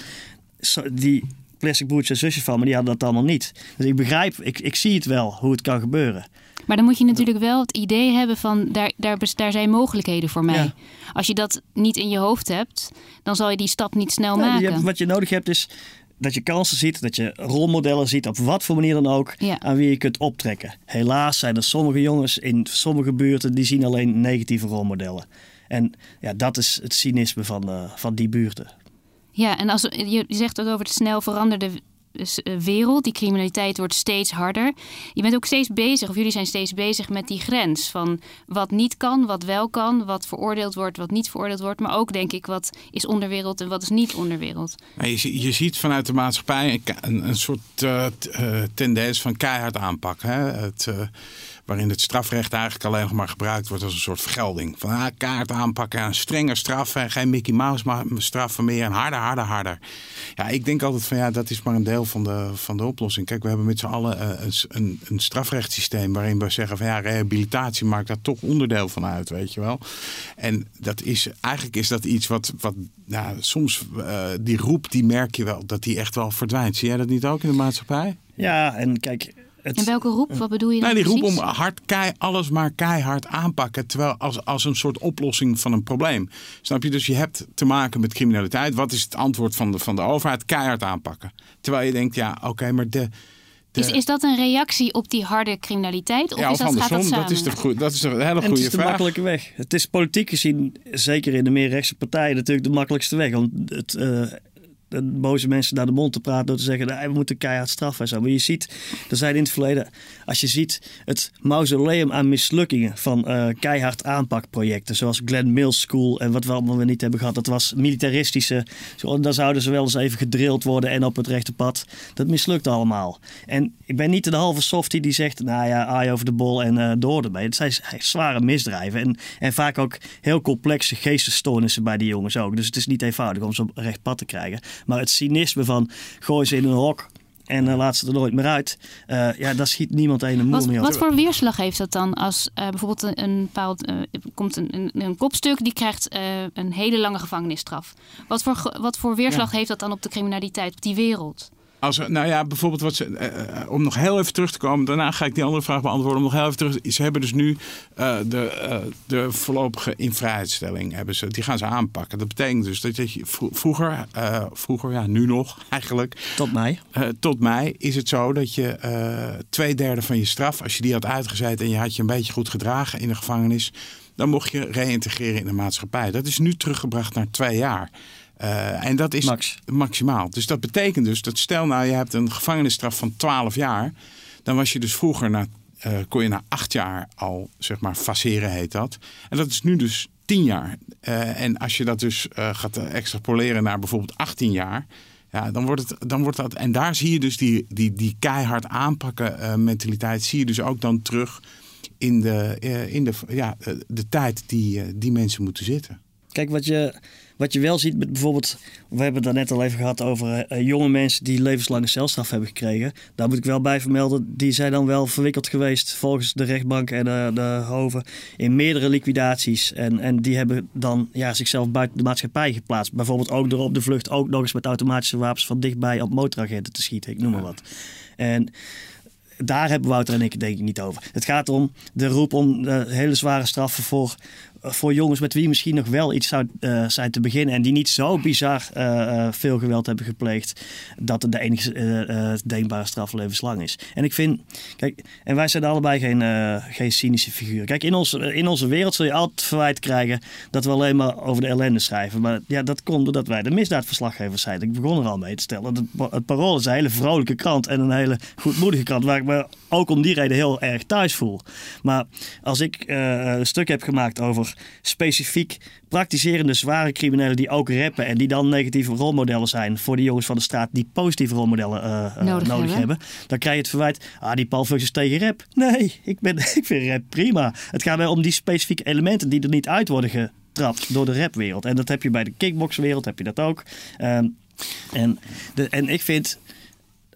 B: Die plastic broertjes en zusjes van me, die hadden dat allemaal niet. Dus ik begrijp, ik, ik zie het wel hoe het kan gebeuren.
A: Maar dan moet je natuurlijk wel het idee hebben van daar, daar, daar zijn mogelijkheden voor mij. Ja. Als je dat niet in je hoofd hebt, dan zal je die stap niet snel maken.
B: Je hebt, wat je nodig hebt is dat je kansen ziet, dat je rolmodellen ziet, op wat voor manier dan ook,
A: ja.
B: aan wie je kunt optrekken. Helaas zijn er sommige jongens in sommige buurten die zien alleen negatieve rolmodellen. En ja, dat is het cynisme van, uh, van die buurten.
A: Ja, en als je zegt het over het snel veranderde wereld. Die criminaliteit wordt steeds harder. Je bent ook steeds bezig, of jullie zijn steeds bezig met die grens van wat niet kan, wat wel kan, wat veroordeeld wordt, wat niet veroordeeld wordt. Maar ook denk ik wat is onderwereld en wat is niet onderwereld.
C: Je, je ziet vanuit de maatschappij een, een soort uh, tendens van keihard aanpakken. Hè? Het, waarin het strafrecht eigenlijk alleen nog maar gebruikt wordt als een soort vergelding. Van ah, kaart aanpakken, een strenge straf, geen Mickey Mouse straffen meer en harder, harder, harder. Ja, ik denk altijd van ja, dat is maar een deel van de, van de oplossing. Kijk, we hebben met z'n allen uh, een, een, strafrechtssysteem waarin we zeggen van ja, rehabilitatie maakt daar toch onderdeel van uit, weet je wel. En dat is, eigenlijk is dat iets wat, wat nou, soms uh, die roep, die merk je wel, dat die echt wel verdwijnt. Zie jij dat niet ook in de maatschappij?
B: Ja, en kijk,
A: het... En welke roep? Wat bedoel je
C: nou?
A: Nee,
C: die roep om hard, kei, alles maar keihard aanpakken. Terwijl als, als een soort oplossing van een probleem. Snap je? Dus je hebt te maken met criminaliteit. Wat is het antwoord van de, van de overheid? Keihard aanpakken. Terwijl je denkt, ja, oké, maar de,
A: Is, is dat een reactie op die harde criminaliteit? Of
C: ja,
A: is dat, gaat dat,
C: dat is, de, dat is de hele goede vraag.
B: Het is de makkelijke weg. Het is politiek gezien, zeker in de meer rechtse partijen, natuurlijk de makkelijkste weg. Want het, uh, boze mensen naar de mond te praten door te zeggen, we moeten keihard straffen en zo. Maar je ziet, er zijn in het verleden, als je ziet het mausoleum aan mislukkingen van uh, keihard aanpakprojecten, zoals Glen Mills School en wat we allemaal niet hebben gehad, dat was militaristische, zo, dan zouden ze wel eens even gedrild worden en op het rechte pad. Dat mislukt allemaal. En ik ben niet de halve softie die zegt, nou ja, aai over de bol en uh, door ermee. Het zijn zware misdrijven en, en vaak ook heel complexe geestesstoornissen bij die jongens ook. Dus het is niet eenvoudig om ze op recht pad te krijgen. Maar het cynisme van gooi ze in een hok en uh, laat ze er nooit meer uit. Uh, ja, daar schiet niemand een moer
A: wat,
B: mee
A: Wat voor weerslag heeft dat dan als uh, bijvoorbeeld een, een bepaald komt een, een, een, kopstuk die krijgt een hele lange gevangenisstraf? Wat voor, wat voor weerslag ja. heeft dat dan op de criminaliteit, op die wereld?
C: Als, nou ja, bijvoorbeeld wat ze, uh, om nog heel even terug te komen, daarna ga ik die andere vraag beantwoorden. Om nog heel even terug. Ze hebben dus nu uh, de, uh, de voorlopige invrijheidstelling hebben ze, die gaan ze aanpakken. Dat betekent dus dat je vroeger, vroeger, ja, nu nog eigenlijk.
B: Tot mei.
C: tot mei is het zo dat je twee derde van je straf, als je die had uitgezeten en je had je een beetje goed gedragen in de gevangenis, dan mocht je reïntegreren in de maatschappij. Dat is nu teruggebracht naar twee jaar. Uh, en dat is
B: Max.
C: maximaal. Dus dat betekent dus dat stel nou je hebt een gevangenisstraf van 12 jaar. Dan was je dus vroeger na, uh, kon je na acht jaar al zeg maar faceren heet dat. En dat is nu dus 10 jaar. Uh, en als je dat dus gaat extrapoleren naar bijvoorbeeld 18 jaar. Ja, dan wordt, het, dan wordt dat. En daar zie je dus die, die, die keihard aanpakken mentaliteit. Zie je dus ook dan terug in de, in de, ja, de tijd die, die mensen moeten zitten.
B: Kijk, wat je, wat je wel ziet met bijvoorbeeld, we hebben het daar net al even gehad over uh, jonge mensen die levenslange celstraf hebben gekregen. Daar moet ik wel bij vermelden, die zijn dan wel verwikkeld geweest volgens de rechtbank en de hoven in meerdere liquidaties. En, en die hebben dan ja, zichzelf buiten de maatschappij geplaatst. Bijvoorbeeld ook door op de vlucht ook nog eens met automatische wapens van dichtbij op motoragenten te schieten, ik noem maar wat. En daar hebben Wouter en ik denk ik niet over. Het gaat om de roep om uh, hele zware straffen voor voor jongens met wie misschien nog wel iets zou uh, zijn te beginnen. En die niet zo bizar uh, veel geweld hebben gepleegd. Dat het de enige denkbare straf levenslang is. En ik vind, kijk, en wij zijn allebei geen, geen cynische figuren. Kijk, in, ons, in onze wereld zul je altijd verwijt krijgen dat we alleen maar over de ellende schrijven. Maar ja, dat komt doordat wij de misdaadverslaggevers zijn. Ik begon er al mee te stellen. Het, het Parool is een hele vrolijke krant en een hele goedmoedige krant. Waar ik me ook om die reden heel erg thuis voel. Maar als ik een stuk heb gemaakt over specifiek praktiserende zware criminelen die ook rappen en die dan negatieve rolmodellen zijn voor de jongens van de straat die positieve rolmodellen uh,
A: nodig,
B: nodig hebben. hebben. Dan krijg je het verwijt, ah die Paul is tegen rap. Nee, ik, ben, ik vind rap prima. Het gaat wel om die specifieke elementen die er niet uit worden getrapt door de rapwereld. En dat heb je bij de kickboxwereld, heb je dat ook. Um, en, de, en ik vind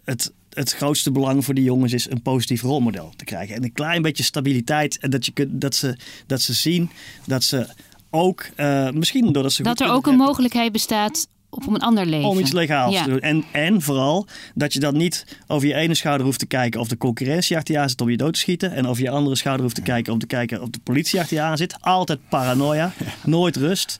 B: het het grootste belang voor die jongens is een positief rolmodel te krijgen. En een klein beetje stabiliteit. En dat, je kunt, dat, ze, dat ze zien dat ze ook, uh, misschien doordat ze.
A: Dat er ook een mogelijkheid bestaat op een ander leven.
B: Om iets legaals ja. te doen. En, en vooral dat je dan niet over je ene schouder hoeft te kijken of de concurrentie achter je aan zit om je dood te schieten. En over je andere schouder hoeft te kijken om te kijken of de politie achter je aan zit. Altijd paranoia, nooit rust.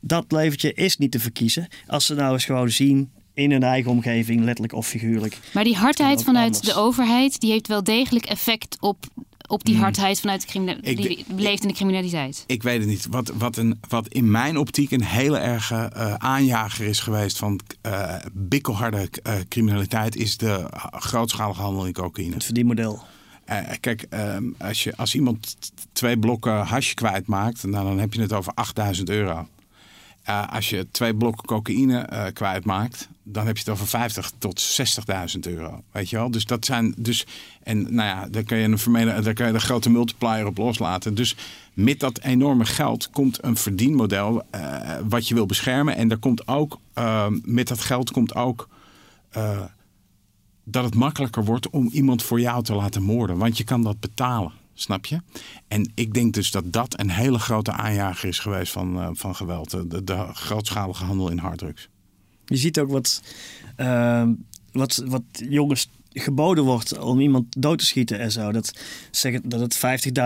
B: Dat leventje is niet te verkiezen. Als ze nou eens gewoon zien in hun eigen omgeving, letterlijk of figuurlijk.
A: Maar die hardheid vanuit anders. de overheid, die heeft wel degelijk effect op, op die hardheid vanuit de criminaliteit, die leeft in de criminaliteit.
C: Ik weet het niet. Wat, wat, een, wat in mijn optiek een hele erge uh, aanjager is geweest van uh, bikkelharde uh, criminaliteit, is de grootschalige handel in cocaïne.
B: Het verdienmodel.
C: Uh, kijk, uh, als, je, als iemand twee blokken hash kwijtmaakt, nou, dan heb je het over 8000 euro. Uh, als je twee blokken cocaïne uh, kwijtmaakt, dan heb je het over 50 tot 60.000 euro. Weet je wel? Dus dat zijn. Dus, en nou ja, daar kan je een vermeden, daar kan je de grote multiplier op loslaten. Dus met dat enorme geld komt een verdienmodel uh, wat je wil beschermen. En daar komt ook, met dat geld komt ook dat het makkelijker wordt om iemand voor jou te laten moorden. Want je kan dat betalen. Snap je? En ik denk dus dat dat een hele grote aanjager is geweest van, uh, van geweld. De, de, grootschalige handel in harddrugs.
B: Je ziet ook wat, uh, wat, wat jongens geboden wordt om iemand dood te schieten en zo. Dat, zeggen dat het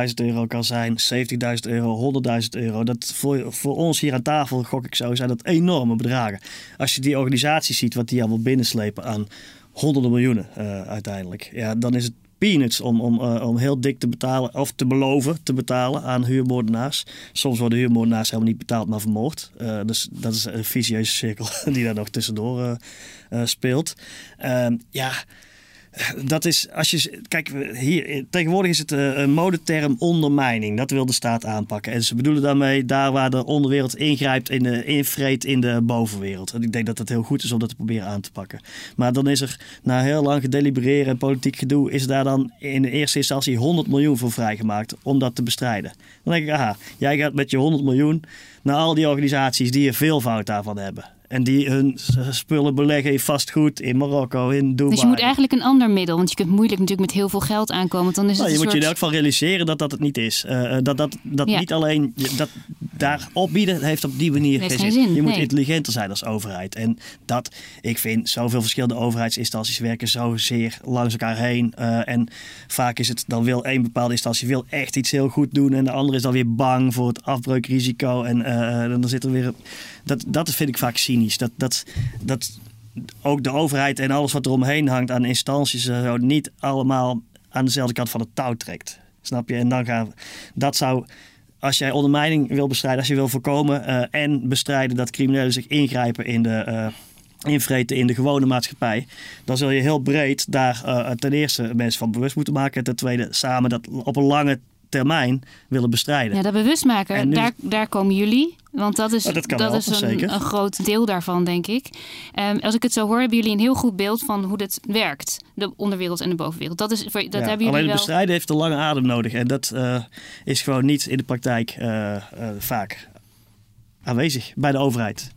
B: 50.000 euro kan zijn, 70.000 euro, 100.000 euro. Dat voor, voor ons hier aan tafel, gok ik zo, zijn dat enorme bedragen. Als je die organisaties ziet, wat die allemaal binnenslepen aan honderden miljoenen uh, uiteindelijk. Ja, dan is het peanuts om, om, uh, om heel dik te betalen of te beloven te betalen aan huurmoordenaars. Soms worden huurmoordenaars helemaal niet betaald, maar vermoord. Uh, dus dat is een vicieuze cirkel die daar nog tussendoor uh, speelt. Ehm, ja, dat is als je. Kijk, hier, tegenwoordig is het een modeterm ondermijning. Dat wil de staat aanpakken. En ze bedoelen daarmee daar waar de onderwereld ingrijpt in de invreet in de bovenwereld. En ik denk dat het heel goed is om dat te proberen aan te pakken. Maar dan is er na heel lang gedelibereren en politiek gedoe, is daar dan in de eerste instantie 100 miljoen voor vrijgemaakt om dat te bestrijden. Dan denk ik, aha, jij gaat met je 100 miljoen naar al die organisaties die er veel fout daarvan hebben. En die hun spullen beleggen in vastgoed in Marokko, in Dubai.
A: Dus je moet eigenlijk een ander middel. Want je kunt moeilijk natuurlijk met heel veel geld aankomen. Want dan is
B: nou,
A: het
B: je moet
A: soort...
B: je in elk geval realiseren dat dat het niet is. Uh, dat dat, dat ja. niet alleen dat daar opbieden heeft op die manier geen
A: zin.
B: Je moet intelligenter zijn als overheid. En dat, ik vind, zoveel verschillende overheidsinstanties werken zo zeer langs elkaar heen. Uh, en vaak is het, dan wil één bepaalde instantie wil echt iets heel goed doen. En de andere is dan weer bang voor het afbreukrisico. En uh, dan zit er weer... Dat, dat vind ik vaak Dat, dat, dat ook de overheid en alles wat eromheen hangt aan instanties zo niet allemaal aan dezelfde kant van het touw trekt. Snap je? En dan gaan dat zou als jij ondermijning wil bestrijden, als je wil voorkomen uh, en bestrijden dat criminelen zich ingrijpen in de uh, invreten in de gewone maatschappij, dan zul je heel breed daar uh, ten eerste mensen van bewust moeten maken en ten tweede samen dat op een lange termijn willen bestrijden.
A: Ja, dat bewustmaken, nu... daar, daar komen jullie. Want dat is,
B: oh, dat,
A: dat is een, een, groot deel daarvan, denk ik. Um, als ik het zo hoor, hebben jullie een heel goed beeld van hoe dit werkt. De onderwereld en de bovenwereld. Dat, is, dat
B: ja,
A: hebben jullie
B: alleen
A: wel...
B: bestrijden heeft een lange adem nodig. En dat uh, is gewoon niet in de praktijk uh, uh, vaak aanwezig bij de overheid.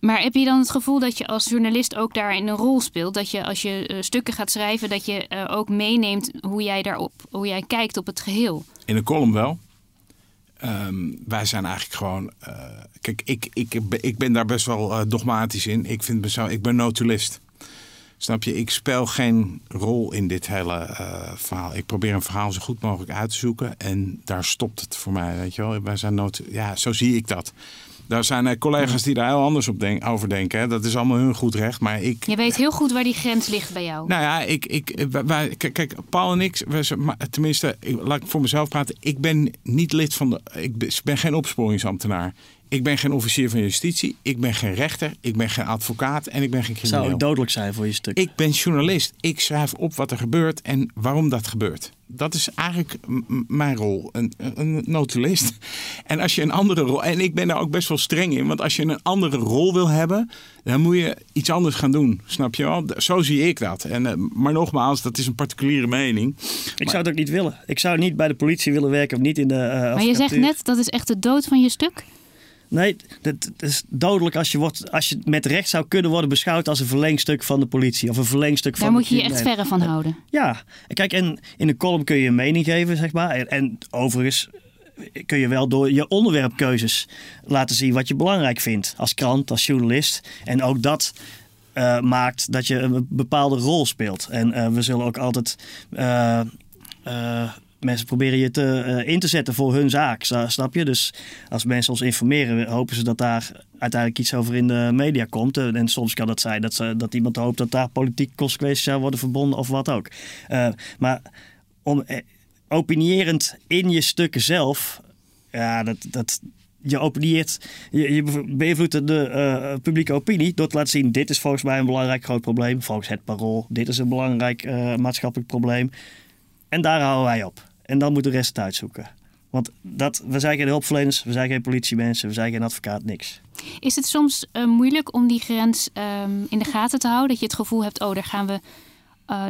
A: Maar heb je dan het gevoel dat je als journalist ook daarin een rol speelt? Dat je als je uh, stukken gaat schrijven, dat je uh, ook meeneemt hoe jij daarop, hoe jij kijkt op het geheel?
C: In een column wel. Um, wij zijn eigenlijk gewoon. Uh, kijk, ik, ik, ik ben daar best wel dogmatisch in. Ik, vind ik ben notulist. Snap je? Ik speel geen rol in dit hele verhaal. Ik probeer een verhaal zo goed mogelijk uit te zoeken. En daar stopt het voor mij. Weet je wel? Wij zijn not ja, zo zie ik dat. Daar zijn collega's die daar heel anders op denk, over denken. Hè. Dat is allemaal hun goed recht. Maar ik.
A: Je weet heel goed waar die grens ligt bij jou.
C: Nou ja, ik, ik, wij, kijk, Paul en ik, wij, tenminste, laat ik voor mezelf praten. Ik ben niet lid van de. Ik ben geen opsporingsambtenaar. Ik ben geen officier van justitie. Ik ben geen rechter. Ik ben geen advocaat. En ik ben geen crimineel.
B: Zou dodelijk zijn voor je stuk?
C: Ik ben journalist. Ik schrijf op wat er gebeurt en waarom dat gebeurt. Dat is eigenlijk mijn rol. Een, een notulist. En als je een andere rol. En ik ben daar ook best wel streng in. Want als je een andere rol wil hebben. dan moet je iets anders gaan doen. Snap je wel? Zo zie ik dat. En, uh, maar nogmaals, dat is een particuliere mening.
B: Ik
C: maar,
B: zou het ook niet willen. Ik zou niet bij de politie willen werken of niet in de. Uh,
A: maar je zegt net dat is echt de dood van je stuk.
B: Nee, dat, is dodelijk als je, wordt, als je met recht zou kunnen worden beschouwd als een verlengstuk van de politie. Of een verlengstuk
A: Daar
B: van.
A: moet je je echt verre van houden.
B: Ja, kijk, en in een column kun je een mening geven, zeg maar. En, en overigens kun je wel door je onderwerpkeuzes laten zien wat je belangrijk vindt. Als krant, als journalist. En ook dat uh, maakt dat je een bepaalde rol speelt. En uh, we zullen ook altijd. Uh, mensen proberen je te, uh, in te zetten voor hun zaak, snap je? Dus als mensen ons informeren, hopen ze dat daar uiteindelijk iets over in de media komt. En soms kan het zijn dat, ze, dat iemand hoopt dat daar politieke consequenties zou worden verbonden of wat ook. Uh, maar om eh, opinierend in je stukken zelf, ja, dat, dat, je je, beïnvloedt de publieke opinie door te laten zien: dit is volgens mij een belangrijk groot probleem. Volgens het parool, dit is een belangrijk maatschappelijk probleem. En daar houden wij op. En dan moet de rest het uitzoeken. Want dat, we zijn geen hulpverleners, we zijn geen politiemensen, we zijn geen advocaat, niks.
A: Is het soms uh, moeilijk om die grens um, in de gaten te houden? Dat je het gevoel hebt, oh, daar gaan we. Uh,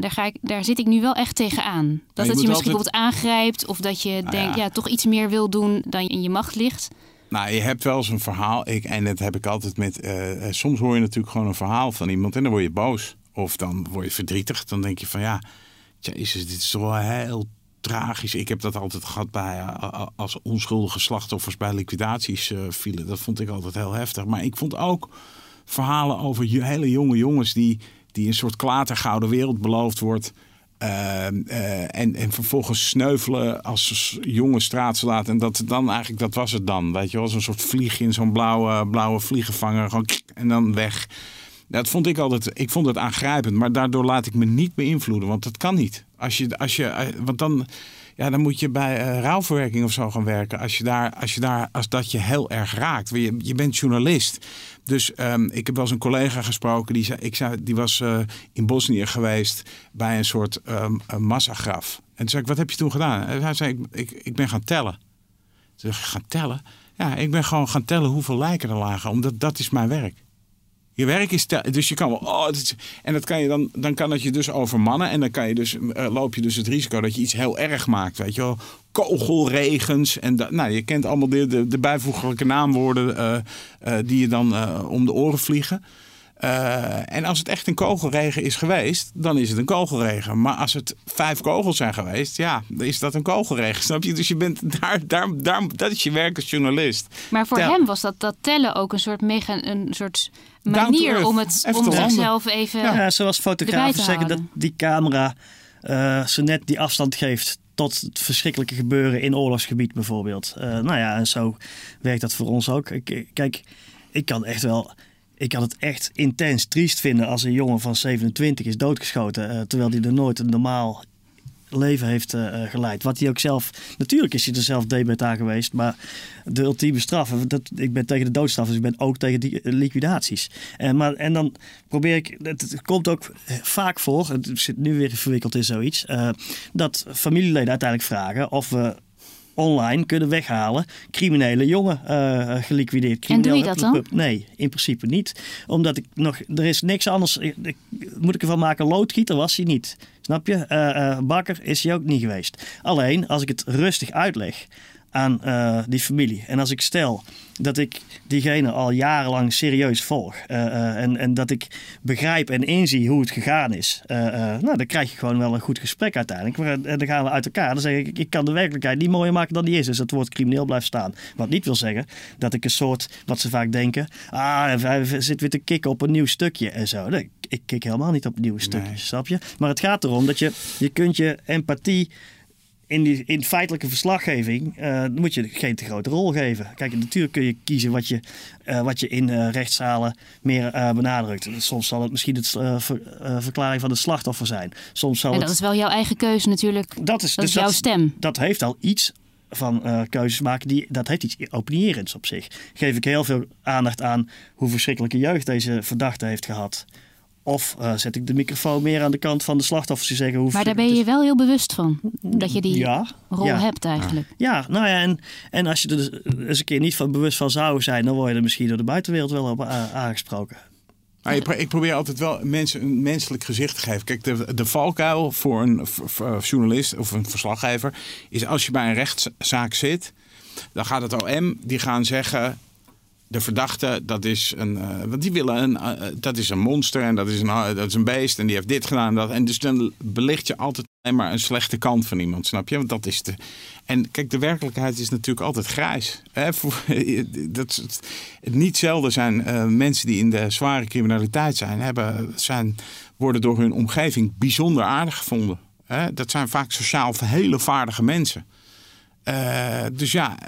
A: daar, ga ik, daar zit ik nu wel echt tegenaan. Dat
C: je
A: het je misschien
C: altijd-
A: bijvoorbeeld aangrijpt of dat je
C: Nou
A: denkt,
C: ja.
A: ja. toch iets meer wil doen dan in je macht ligt.
C: Nou, je hebt wel eens een verhaal. Ik, en dat heb ik altijd met. eh, eh, soms hoor je natuurlijk gewoon een verhaal van iemand en dan word je boos. Of dan word je verdrietig. Dan denk je van ja, jezus, dit is toch wel heel tragisch. Ik heb dat altijd gehad bij eh, als onschuldige slachtoffers bij liquidaties eh, vielen. Dat vond ik altijd heel heftig. Maar ik vond ook verhalen over hele jonge jongens die, die een soort klatergouden wereld beloofd wordt. Eh, eh, en, en vervolgens sneuvelen als jonge straatsoldaat. En dat dan eigenlijk, dat was het dan. Weet je als een soort vlieg in zo'n blauwe, blauwe vliegenvanger. Gewoon en dan weg. Dat vond ik altijd, ik vond het aangrijpend. Maar daardoor laat ik me niet beïnvloeden. Want dat kan niet. Als je, als je, eh, want dan, ja, dan moet je bij eh, rouwverwerking of zo gaan werken. Als, je daar, als, je daar, als dat je heel erg raakt. Je, je bent journalist. Dus ehm, ik heb wel eens een collega gesproken. Die, zei, ik zei, die was eh, in Bosnië geweest bij een soort ehm, massagraf. En toen zei ik, wat heb je toen gedaan? Hij zei, ik, ik, ik ben gaan tellen. Toen zei ik, gaan tellen? Ja, ik ben gewoon gaan tellen hoeveel lijken er lagen. Omdat dat is mijn werk. Je werk is dus je kan wel. Oh, en dat kan je dan, dan kan het je dus overmannen. En dan kan je dus, eh, loop je dus het risico dat je iets heel erg maakt. Weet je wel, kogelregens. En dat, nou, je kent allemaal de, de, bijvoeglijke naamwoorden eh, eh, die je dan om de oren vliegen. Eh, en als het echt een kogelregen is geweest, dan is het een kogelregen. Maar als het vijf kogels zijn geweest, ja, dan is dat een kogelregen. Snap je? Dus je bent daar, daar, daar, dat is je werk als journalist.
A: Maar voor
C: Tel-
A: hem was dat, dat tellen ook een soort, mega, een soort manier om, het,
C: Even
A: om zichzelf even...
B: Ja, zoals fotografen zeggen dat die camera eh zo net die afstand geeft tot het verschrikkelijke gebeuren in oorlogsgebied bijvoorbeeld. Eh, nou ja, en zo werkt dat voor ons ook. Ik, kijk, ik kan echt wel... Ik kan het echt intens triest vinden als een jongen van 27 is doodgeschoten. eh, terwijl hij er nooit een normaal leven heeft eh, eh, geleid. Wat hij ook zelf... Natuurlijk is hij er zelf debet aan geweest. Maar de ultieme straf... Dat, ik ben tegen de doodstraf, dus ik ben ook tegen die liquidaties. En, maar, en dan probeer ik... Het, komt ook vaak voor... Het zit nu weer verwikkeld in zoiets... dat familieleden uiteindelijk vragen of we online kunnen weghalen criminele jongen eh, geliquideerd.
A: En doe je dat dan?
B: Nee, in principe niet. Omdat ik nog, er is niks anders. Ik, ik- moet ik ervan maken, loodgieter was hij niet. Snap je? Eh, eh, bakker is hij ook niet geweest. Alleen als ik het rustig uitleg aan eh, die familie. En als ik stel dat ik diegene al jarenlang serieus volg. eh, eh, en, en dat ik begrijp en inzie hoe het gegaan is. nou, dan krijg je gewoon wel een goed gesprek uiteindelijk. Maar, En dan gaan we uit elkaar. Dan zeg ik, ik kan de werkelijkheid niet mooier maken dan die is. Dus het woord crimineel blijft staan. Wat niet wil zeggen dat ik een soort, wat ze vaak denken. Ah, hij zit weer te kicken op een nieuw stukje en zo. Ik kik helemaal niet op nieuwe stukjes, snap je? Maar het gaat erom dat je, je kunt je empathie in, die, in feitelijke verslaggeving eh, moet je geen te grote rol geven. Kijk, natuurlijk kun je kiezen wat je, eh, wat je in eh, rechtszalen meer benadrukt. Soms zal het misschien ver- eh, verklaring van het slachtoffer zijn. Soms zal
A: En
B: het...
A: dat is wel jouw eigen keuze natuurlijk.
B: dat is,
A: dat
B: dus
A: is jouw stem.
B: Dat heeft al iets van keuzes maken. Die, dat heeft iets opinierends op zich. Geef ik heel veel aandacht aan hoe verschrikkelijke jeugd deze verdachte heeft gehad. Of eh, zet ik de microfoon meer aan de kant van de slachtoffers die zeggen hoe
A: Maar daar ben je wel heel bewust van. Dat je die
B: Ja,
A: rol
B: ja.
A: hebt eigenlijk.
B: Ja, nou ja, en, en als je er dus eens een keer niet van bewust van zou zijn, dan word je er misschien door de buitenwereld wel op aangesproken.
C: Maar ik probeer altijd wel mensen een menselijk gezicht te geven. Kijk, de, de valkuil voor een v- journalist of een verslaggever is als je bij een rechtszaak zit, dan gaat het OM, die gaan zeggen. De verdachte, dat is een, eh, want die willen een, eh, dat is een monster en dat is een, eh, dat is een beest en die heeft dit gedaan en dat. En dus dan belicht je altijd alleen maar een slechte kant van iemand, snap je? Want dat is de. En kijk, de werkelijkheid is natuurlijk altijd grijs. Hè? Dat niet zelden zijn mensen die in de zware criminaliteit zijn, hebben, zijn, worden door hun omgeving bijzonder aardig gevonden. Hè? Dat zijn vaak sociaal hele vaardige mensen. Dus ja,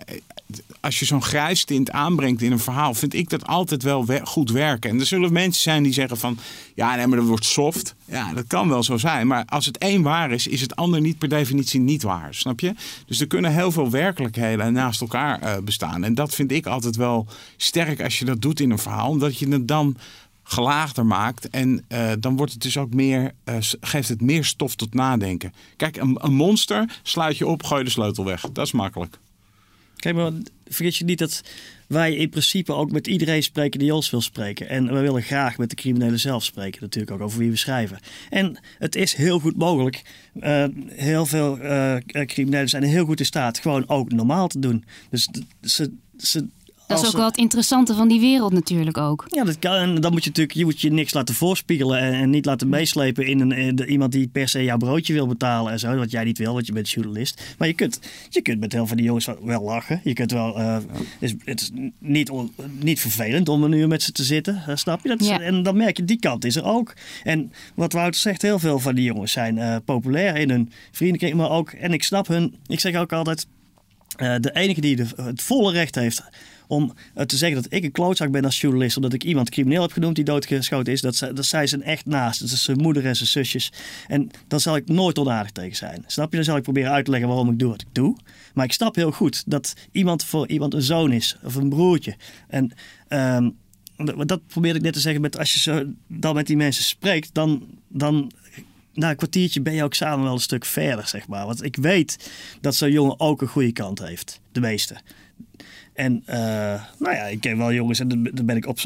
C: als je zo'n grijstint aanbrengt in een verhaal, vind ik dat altijd wel we- goed werken. En er zullen mensen zijn die zeggen van, ja, nee, maar dat wordt soft. Ja, dat kan wel zo zijn. Maar als het één waar is, is het ander niet per definitie niet waar. Snap je? Dus er kunnen heel veel werkelijkheden naast elkaar eh, bestaan. En dat vind ik altijd wel sterk als je dat doet in een verhaal, omdat je het dan gelaagder maakt. En eh, dan wordt het dus ook meer, eh, geeft het meer stof tot nadenken. Kijk, een, een monster sluit je op, gooi de sleutel weg. Dat is makkelijk.
B: Kijk, maar vergeet je niet dat wij in principe ook met iedereen spreken die ons wil spreken. En we willen graag met de criminelen zelf spreken, natuurlijk ook over wie we schrijven. En het is heel goed mogelijk. Uh, heel veel uh, criminelen zijn heel goed in staat gewoon ook normaal te doen. Dus ze, ze
A: dat is ook wel het interessante van die wereld natuurlijk ook.
B: Ja, dat kan. En dan moet je natuurlijk je, moet je niks laten voorspiegelen en, en niet laten meeslepen in, een, in iemand die per se jouw broodje wil betalen en zo. Wat jij niet wil, want je bent journalist. Maar je kunt, je kunt met heel veel van die jongens wel lachen. Je kunt wel. Uh, het is, het is niet, niet vervelend om een uur met ze te zitten, uh, snap je? Dat ja. En dan merk je, die kant is er ook. En wat Wouter zegt, heel veel van die jongens zijn uh, populair in hun vriendenkring, maar ook. En ik snap hun. Ik zeg ook altijd. De enige die de, het volle recht heeft om eh, te zeggen dat ik een klootzak ben als journalist, omdat ik iemand crimineel heb genoemd die doodgeschoten is, dat, zij, dat zij zijn echt naast. Dat is zijn moeder en zijn zusjes. En dan zal ik nooit onaardig tegen zijn. Snap je? Dan zal ik proberen uit te leggen waarom ik doe wat ik doe. Maar ik snap heel goed dat iemand voor iemand een zoon is of een broertje. En um, dat probeerde ik net te zeggen met als je dan met die mensen spreekt, dan, dan na een kwartiertje ben je ook samen wel een stuk verder, zeg maar. Want ik weet dat zo'n jongen ook een goede kant heeft. De meeste. En uh, nou ja, ik ken wel jongens en dan ben ik op.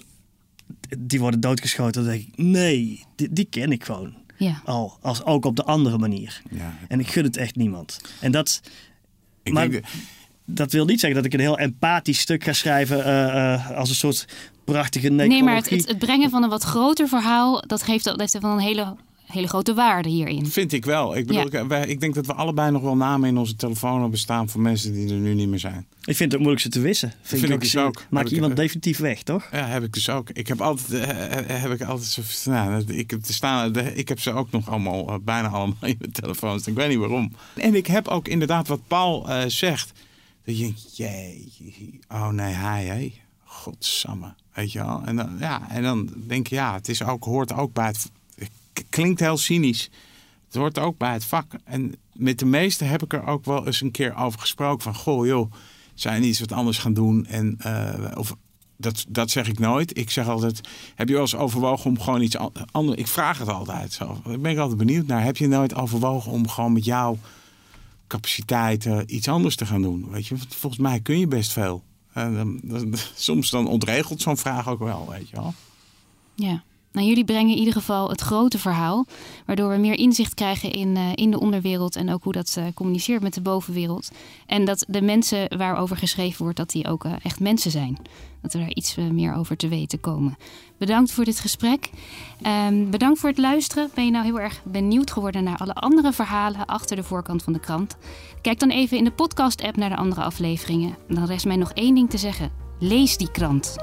B: Die worden doodgeschoten. Dan denk ik, nee, die, die ken ik gewoon. Ja. Al, als ook op de andere manier. Ja. En ik gun het echt niemand. En dat. Ik maar, denk dat wil niet zeggen dat ik een heel empathisch stuk ga schrijven uh, uh, als een soort prachtige
A: Nee, maar het, het, brengen van een wat groter verhaal, dat geeft dat heeft van een hele hele grote waarde hierin.
C: Vind ik wel. Ik, bedoel, ik, wij, ik, denk dat we allebei nog wel namen in onze telefoon hebben staan voor mensen die er nu niet meer zijn.
B: Ik vind het moeilijk ze te wissen. Vind, vind ik, dus ook. Maak iemand ik, definitief weg, toch?
C: Ja, heb ik dus ook. Ik heb altijd, uh, heb ik altijd zo, nou, ik, heb staan, ik heb ze ook nog allemaal, uh, bijna allemaal in mijn telefoon. ik weet niet waarom. En ik heb ook inderdaad wat Paul uh, zegt. Dat je jee, oh nee, hij, hé. Godsamme. Weet je wel? En dan, ja, en dan denk je, ja, het is ook, hoort ook bij het klinkt heel cynisch. Het hoort ook bij het vak. En met de meesten heb ik er ook wel eens een keer over gesproken. Van, goh joh, zijn iets wat anders gaan doen? En, uh, of, dat, dat zeg ik nooit. Ik zeg altijd, heb je wel eens overwogen om gewoon iets anders... Ik vraag het altijd zo. Daar ben ik altijd benieuwd naar. Heb je nooit overwogen om gewoon met jouw capaciteiten iets anders te gaan doen? Weet je, volgens mij kun je best veel. En, soms dan ontregelt zo'n vraag ook wel, weet je wel.
A: Ja. Nou, jullie brengen in ieder geval het grote verhaal, waardoor we meer inzicht krijgen in, uh, in de onderwereld en ook hoe dat uh, communiceert met de bovenwereld. En dat de mensen waarover geschreven wordt, dat die ook uh, echt mensen zijn. Dat we daar iets meer over te weten komen. Bedankt voor dit gesprek. Um, bedankt voor het luisteren. Ben je nou heel erg benieuwd geworden naar alle andere verhalen achter de voorkant van de krant? Kijk dan even in de podcast-app naar de andere afleveringen. Dan rest mij nog één ding te zeggen: lees die krant.